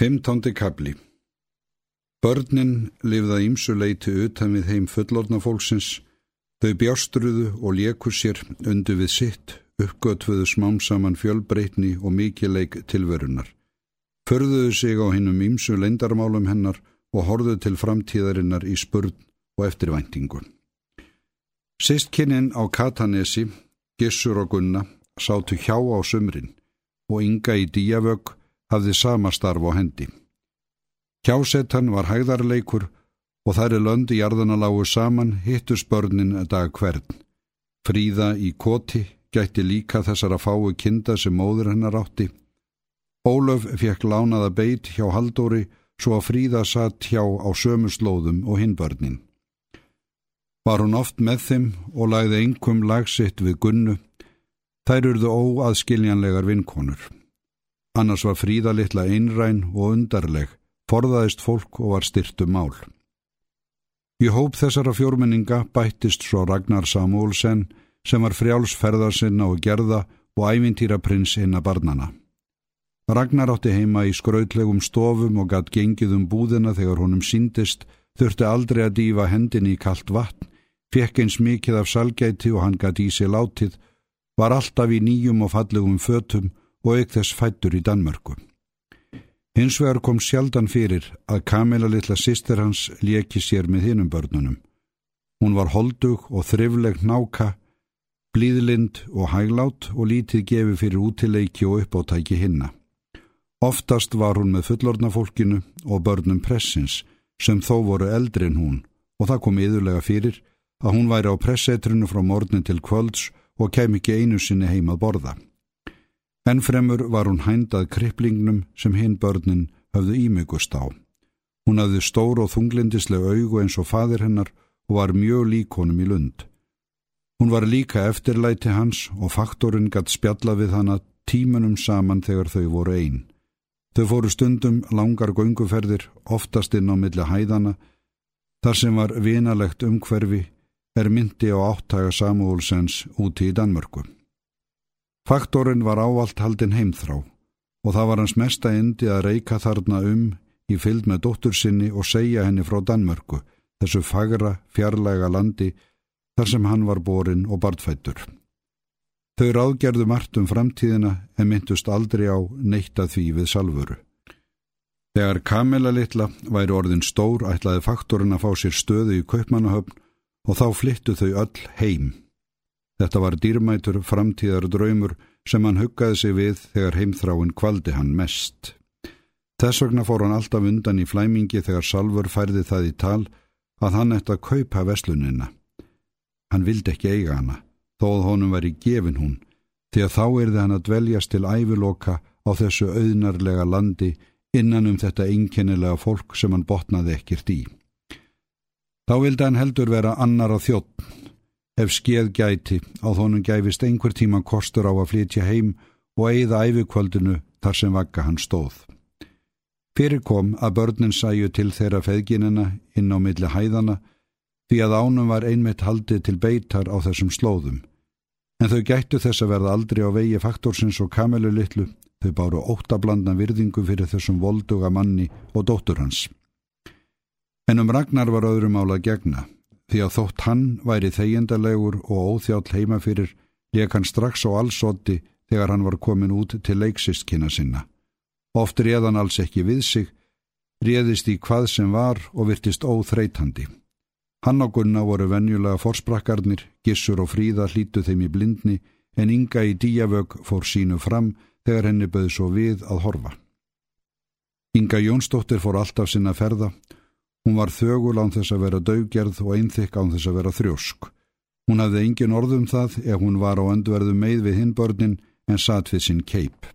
Fymtándi kabli Börnin lifða ímsu leiti utan við heim fullorna fólksins, þau bjástruðu og léku sér undu við sitt, uppgötfuðu smám saman fjölbreytni og mikileik tilverunar. Förðuðu sig á hinnum ímsu leindarmálum hennar og horðu til framtíðarinnar í spurn og eftirvæntingun. Sistkinninn á Katanesi, Gissur og Gunna, sátu hjá á sumrin og ynga í díavögg hafði sama starf á hendi. Hjásetan var hægðarleikur og þær er löndi jarðana lágu saman hittus börnin dag hvern. Fríða í koti gætti líka þessara fáu kinda sem móður hennar átti. Ólöf fekk lánaða beit hjá Haldóri svo að Fríða satt hjá á sömu slóðum og hinn börnin. Var hún oft með þeim og lagði einhverjum lagsitt við gunnu, þær urðu óaðskiljanlegar vinkonur. Annars var Fríða litla einræn og undarleg, forðaðist fólk og var styrtu mál. Í hóp þessara fjórmenninga bættist svo Ragnar Samúlsen sem var frjálsferðarsinna og gerða og ævintýraprins inna barnana. Ragnar átti heima í skrautlegum stofum og gatt gengið um búðina þegar honum síndist, þurfti aldrei að dýfa hendinni í kallt vatn, fekk eins mikið af salgæti og hann gatt í sig látið, var alltaf í nýjum og fallegum fötum og auk þess fættur í Danmörku. Hins vegar kom sjaldan fyrir að Kamila litla sýster hans leki sér með hinnum börnunum. Hún var holdug og þrifleg náka, blíðlind og hæglátt og lítið gefi fyrir útileiki og uppáttæki hinna. Oftast var hún með fullorna fólkinu og börnum pressins sem þó voru eldri en hún og það kom yðurlega fyrir að hún væri á pressetrinu frá mornin til kvölds og kem ekki einu sinni heim að borða. Ennfremur var hún hændað kripplingnum sem hinn börnin höfðu ímygust á. Hún hafði stór og þunglindisleg augu eins og fadir hennar og var mjög lík honum í lund. Hún var líka eftirlæti hans og faktorinn gatt spjalla við hana tímunum saman þegar þau voru einn. Þau fóru stundum langar gönguferðir, oftast inn á milli hæðana, þar sem var vinalegt umhverfi, er myndi á áttaga Samuelsens úti í Danmörku. Faktorinn var ávalt haldinn heimþrá og það var hans mesta endi að reyka þarna um í fylg með dóttur sinni og segja henni frá Danmörku, þessu fagra, fjarlæga landi þar sem hann var borin og bartfættur. Þau ráðgerðu margt um framtíðina en myndust aldrei á neitt að því við salvuru. Þegar Kamila litla væri orðin stór ætlaði faktorinn að fá sér stöðu í kaupmannahöfn og þá flyttu þau öll heim. Þetta var dýrmætur framtíðar draumur sem hann huggaði sig við þegar heimþráin kvaldi hann mest. Þess vegna fór hann alltaf undan í flæmingi þegar Salfur færði það í tal að hann ætti að kaupa veslunina. Hann vildi ekki eiga hana, þóð honum var í gefin hún, því að þá erði hann að dveljast til æviloka á þessu auðnarlega landi innan um þetta einkennilega fólk sem hann botnaði ekkert í. Þá vildi hann heldur vera annar á þjóttn ef skeð gæti á þónum gæfist einhver tíma kostur á að flytja heim og eigða æfikvöldinu þar sem vakka hann stóð. Fyrir kom að börnin sæju til þeirra feðginina inn á milli hæðana því að ánum var einmitt haldið til beitar á þessum slóðum. En þau gættu þess að verða aldrei á vegi faktorsins og kamelu litlu, þau báru óttablandna virðingu fyrir þessum volduga manni og dóttur hans. En um Ragnar var öðrum ála gegna því að þótt hann væri þegjendalegur og óþjáll heima fyrir leik hann strax á allsótti þegar hann var komin út til leiksistkina sinna. Oft réðan alls ekki við sig, réðist í hvað sem var og virtist óþreytandi. Hann og Gunna voru venjulega forsprakkarnir, gissur og fríða hlítu þeim í blindni en ynga í díavög fór sínu fram þegar henni böði svo við að horfa. Inga Jónsdóttir fór alltaf sinna ferða Hún var þögul án þess að vera döggerð og einþykk án þess að vera þrjósk. Hún hafði engin orðum það ef hún var á öndverðu með við hinbörnin en satt við sinn keip.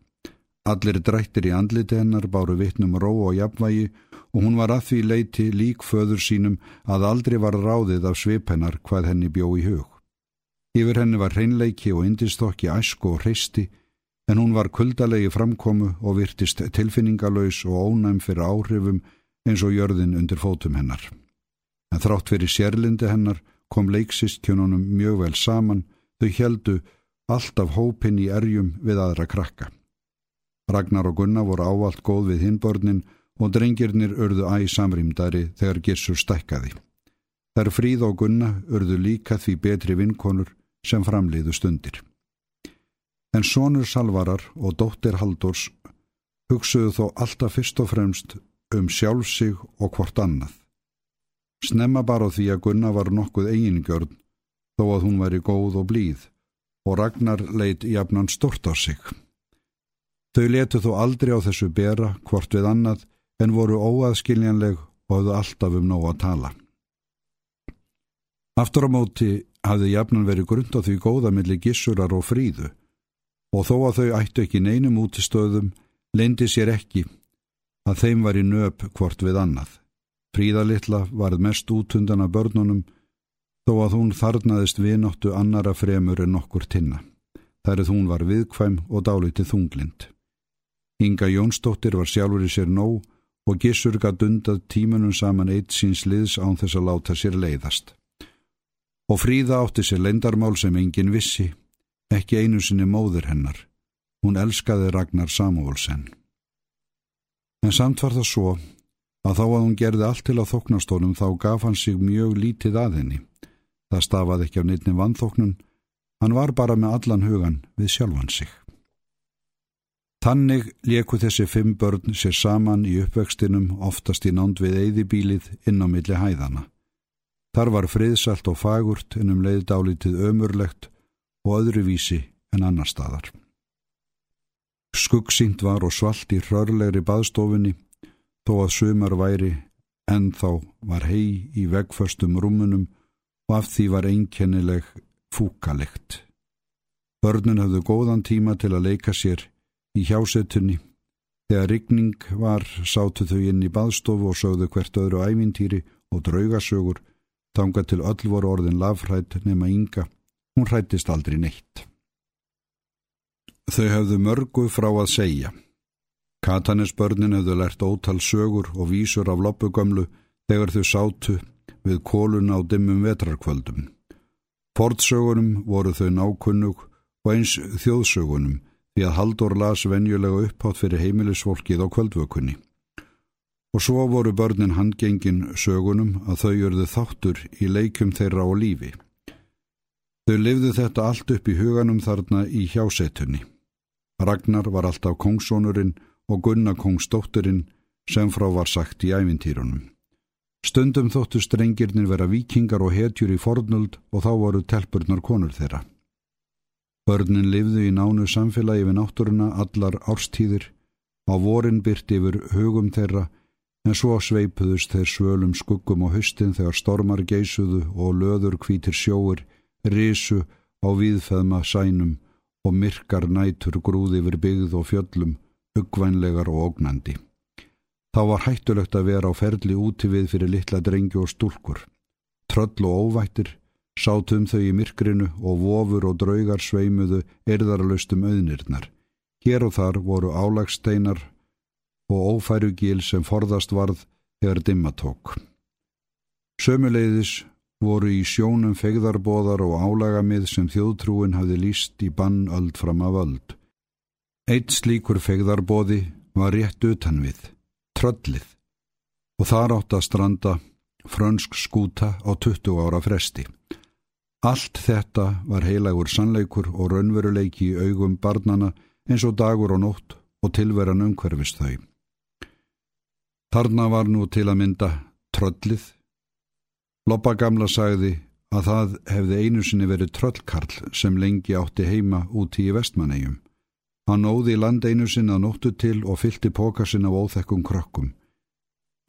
Allir drættir í andliti hennar báru vittnum ró og jafnvægi og hún var að því leiti lík föður sínum að aldrei var ráðið af svip hennar hvað henni bjó í hug. Yfir henni var hreinleiki og indistokki æsku og hreisti en hún var kuldalegi framkomu og virtist tilfinningalös og ónæm fyrir áhrifum eins og jörðin undir fótum hennar. En þrátt fyrir sérlindi hennar kom leiksistkjónunum mjög vel saman, þau heldu alltaf hópin í erjum við aðra krakka. Ragnar og Gunnar voru ávalt góð við hinbörnin og drengirnir urðu æg samrýmdari þegar Gissur stækkaði. Þar Fríð og Gunnar urðu líka því betri vinkonur sem framleiðu stundir. En sonur Salvarar og dóttir Haldurs hugsuðu þó alltaf fyrst og fremst um sjálfsig og hvort annað. Snemma bara því að Gunnar var nokkuð eigingjörn þó að hún væri góð og blíð og Ragnar leitt jafnan stort á sig. Þau letu þó aldrei á þessu bera hvort við annað en voru óaðskiljanleg og hafðu alltaf um nóg að tala. Aftur á móti hafði jafnan verið grund á því góða millir gissurar og fríðu og þó að þau ættu ekki neinum útistöðum leindi sér ekki að þeim var í nöp hvort við annað. Fríðalitla varð mest útundan af börnunum þó að hún þarnaðist vinóttu annara fremur en okkur tinna. Þærið hún var viðkvæm og dálítið þunglind. Inga Jónsdóttir var sjálfur í sér nóg og gissur gatt undað tímunum saman eitt síns liðs án þess að láta sér leiðast. Og Fríða átti sér lendarmál sem engin vissi, ekki einu sinni móður hennar. Hún elskaði Ragnar Samúlsen. En samt var það svo að þá að hún gerði allt til að þoknastónum þá gaf hann sig mjög lítið að henni. Það stafaði ekki af neittni vannþoknun, hann var bara með allan hugan við sjálfan sig. Tannig leku þessi fimm börn sér saman í uppvextinum oftast í nánd við eyðibílið inn á milli hæðana. Þar var friðsalt og fagurt en um leið dálítið ömurlegt og öðruvísi en annar staðar. Skuggsýnt var og svalt í hrörlegri baðstofunni þó að sumar væri en þá var hei í vegförstum rúmunum og af því var einkennileg fúkalegt. Börnun hafðu góðan tíma til að leika sér í hjásetunni. Þegar rigning var sátu þau inn í baðstofu og sögðu hvert öðru ævintýri og draugasögur tanga til öll voru orðin lafrætt nema ynga. Hún hrættist aldrei neitt. Þau hefðu mörgu frá að segja. Katanesbörnin hefðu lært ótal sögur og vísur af loppugömlu þegar þau sátu við kólun á dimmum vetrarkvöldum. Fortsögunum voru þau nákunnug og eins þjóðsögunum því að Haldur las venjulega upphátt fyrir heimilisfólkið á kvöldvökunni. Og svo voru börnin handgengin sögunum að þau örðu þáttur í leikum þeirra á lífi. Þau lifðu þetta allt upp í huganum þarna í hjásetunni. Ragnar var alltaf kongsónurinn og Gunna kongsdótturinn sem frá var sagt í ævintýrunum. Stundum þóttu strengirnir vera vikingar og hetjur í fornöld og þá voru telpurnar konur þeirra. Börnin lifðu í nánu samfélagi við náttúruna allar árstíðir, á vorin byrti yfir hugum þeirra en svo sveipuðust þeir svölum skuggum á höstin þegar stormar geisuðu og löður kvítir sjóur, risu á viðfæðma sænum og myrkar nætur grúði yfir byggð og fjöllum, uggvænlegar og ógnandi. Þá var hættulegt að vera á ferli úti við fyrir litla drengi og stúlkur. Tröll og óvættir sátum þau í myrkrinu og vofur og draugar sveimuðu erðarlaustum auðnirnar. Hér og þar voru álagsteinar og ófærugíl sem forðast varð þegar dimma tók. Sömuleiðis voru í sjónum fegðarbóðar og álagamið sem þjóðtrúin hafði líst í bann öld fram af öld. Eitt slíkur fegðarbóði var rétt utan við, tröllið, og þar átt að stranda frönsk skúta á 20 ára fresti. Allt þetta var heilagur sannleikur og raunveruleiki í augum barnana eins og dagur og nótt og tilveran umhverfist þau. Þarna var nú til að mynda tröllið Loppa gamla sagði að það hefði einu sinni verið tröllkarl sem lengi átti heima úti í vestmannegjum. Hann óði land einu sinna nóttu til og fylti póka sinna á óþekkum krökkum.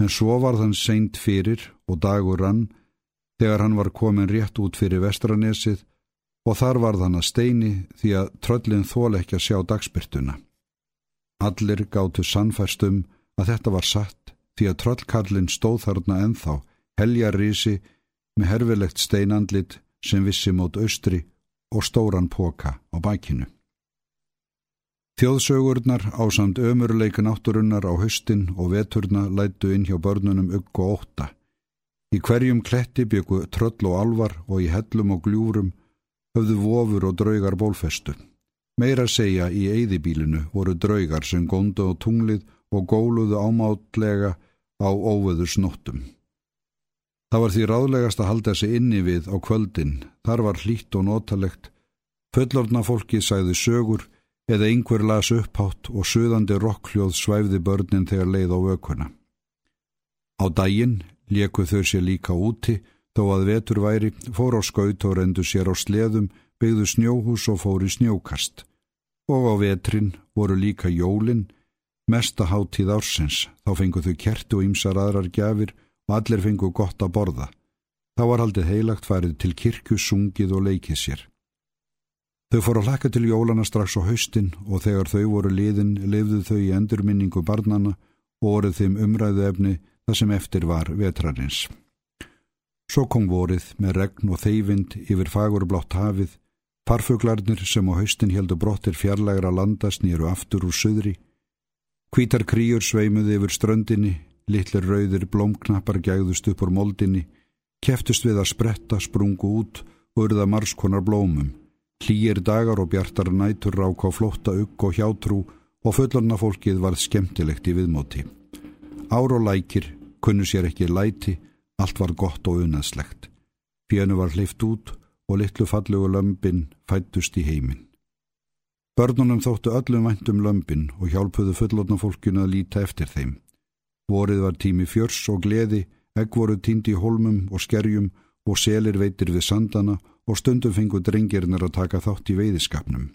En svo var þann seint fyrir og dagur rann þegar hann var komin rétt út fyrir vestranesið og þar var þann að steini því að tröllin þól ekki að sjá dagspyrtuna. Allir gáttu sannfærstum að þetta var satt því að tröllkarlin stóð þarna enþá heljarísi með herfilegt steinandlit sem vissi mót austri og stóran póka á bækinu. Þjóðsögurnar á samt ömurleika náttúrunnar á höstin og veturna lætu inn hjá börnunum ugg og óta. Í hverjum kletti byggu tröll og alvar og í hellum og gljúrum höfðu vofur og draugar bólfestu. Meira segja í eyðibílinu voru draugar sem góndu á tunglið og góluðu ámátlega á óveður snóttum. Það var því ráðlegast að halda sig inni við á kvöldin, þar var hlýtt og notalegt, fullorna fólki sæði sögur eða einhver las upphátt og söðandi rockljóð svæfði börnin þegar leið á vökuna. Á daginn lekuð þau sér líka úti, þó að vetur væri, fór á skaut og rendu sér á sleðum, byggðu snjóhús og fór í snjókast. Og á vetrin voru líka jólinn, mesta háttíð ársins, þá fengu þau kertu og ymsar aðrar gjafir og allir fengu gott að borða. Þá var haldið heilagt farið til kirkju, sungið og leikið sér. Þau fór að hlaka til jólana strax á haustin og þegar þau voru liðin lifðu þau í endurminningu barnana og voruð þeim umræðu efni það sem eftir var vetrarins. Svo kom vorið með regn og þeyvind yfir fagurblátt hafið, farfuglarnir sem á haustin heldur brottir fjarlægra landa snýru aftur úr söðri, hvítar kríur sveimuði yfir ströndinni, litlir rauðir blómknappar gægðust upp úr moldinni, keftust við að spretta, sprungu út og urða marskonar blómum. Hlýjir dagar og bjartar nætur rák á flotta ugg og hjátrú og fullarna fólkið varð skemmtilegt í viðmóti. Ár og lækir, kunnu sér ekki læti, allt var gott og unaðslegt. Fjönu var hlift út og litlu fallugu lömpin fættust í heiminn. Börnunum þóttu öllum væntum lömpin og hjálpuðu fullorna fólkinu að líta eftir þeim. Vorið var tími fjörs og gleði, egg voru tíndi í holmum og skerjum og selir veitir við sandana og stundum fengu drengirnir að taka þátt í veiðiskapnum.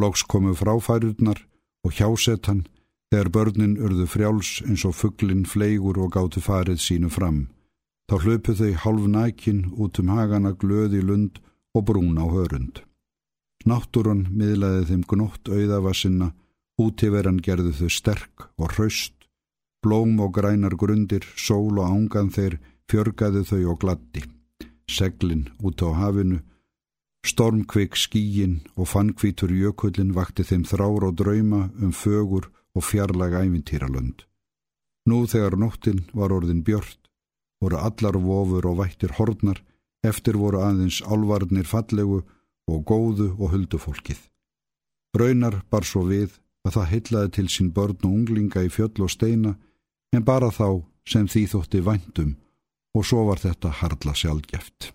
Lóks komu fráfærurnar og hjásetan þegar börnin urðu frjáls eins og fugglin fleigur og gáttu farið sínu fram. Þá hlöpu þau halv nækin út um hagana glöði lund og brún á hörund. Náttúran miðlaði þeim gnótt auðavassinna, útíveran gerðu þau sterk og hraust, blóm og grænar grundir, sól og ángan þeir fjörgaði þau og gladdi seglin út á hafinu, stormkveik skíin og fannkvítur jökullin vakti þeim þrára og drauma um fögur og fjarlaga ævintýralönd. Nú þegar nóttin var orðin björnt, voru allar vofur og vættir hornar, eftir voru aðeins álvarnir fallegu og góðu og huldufólkið. Raunar bar svo við að það heitlaði til sín börn og unglinga í fjöll og steina, en bara þá sem því þótti væntum og svo var þetta harla sjálfgeft.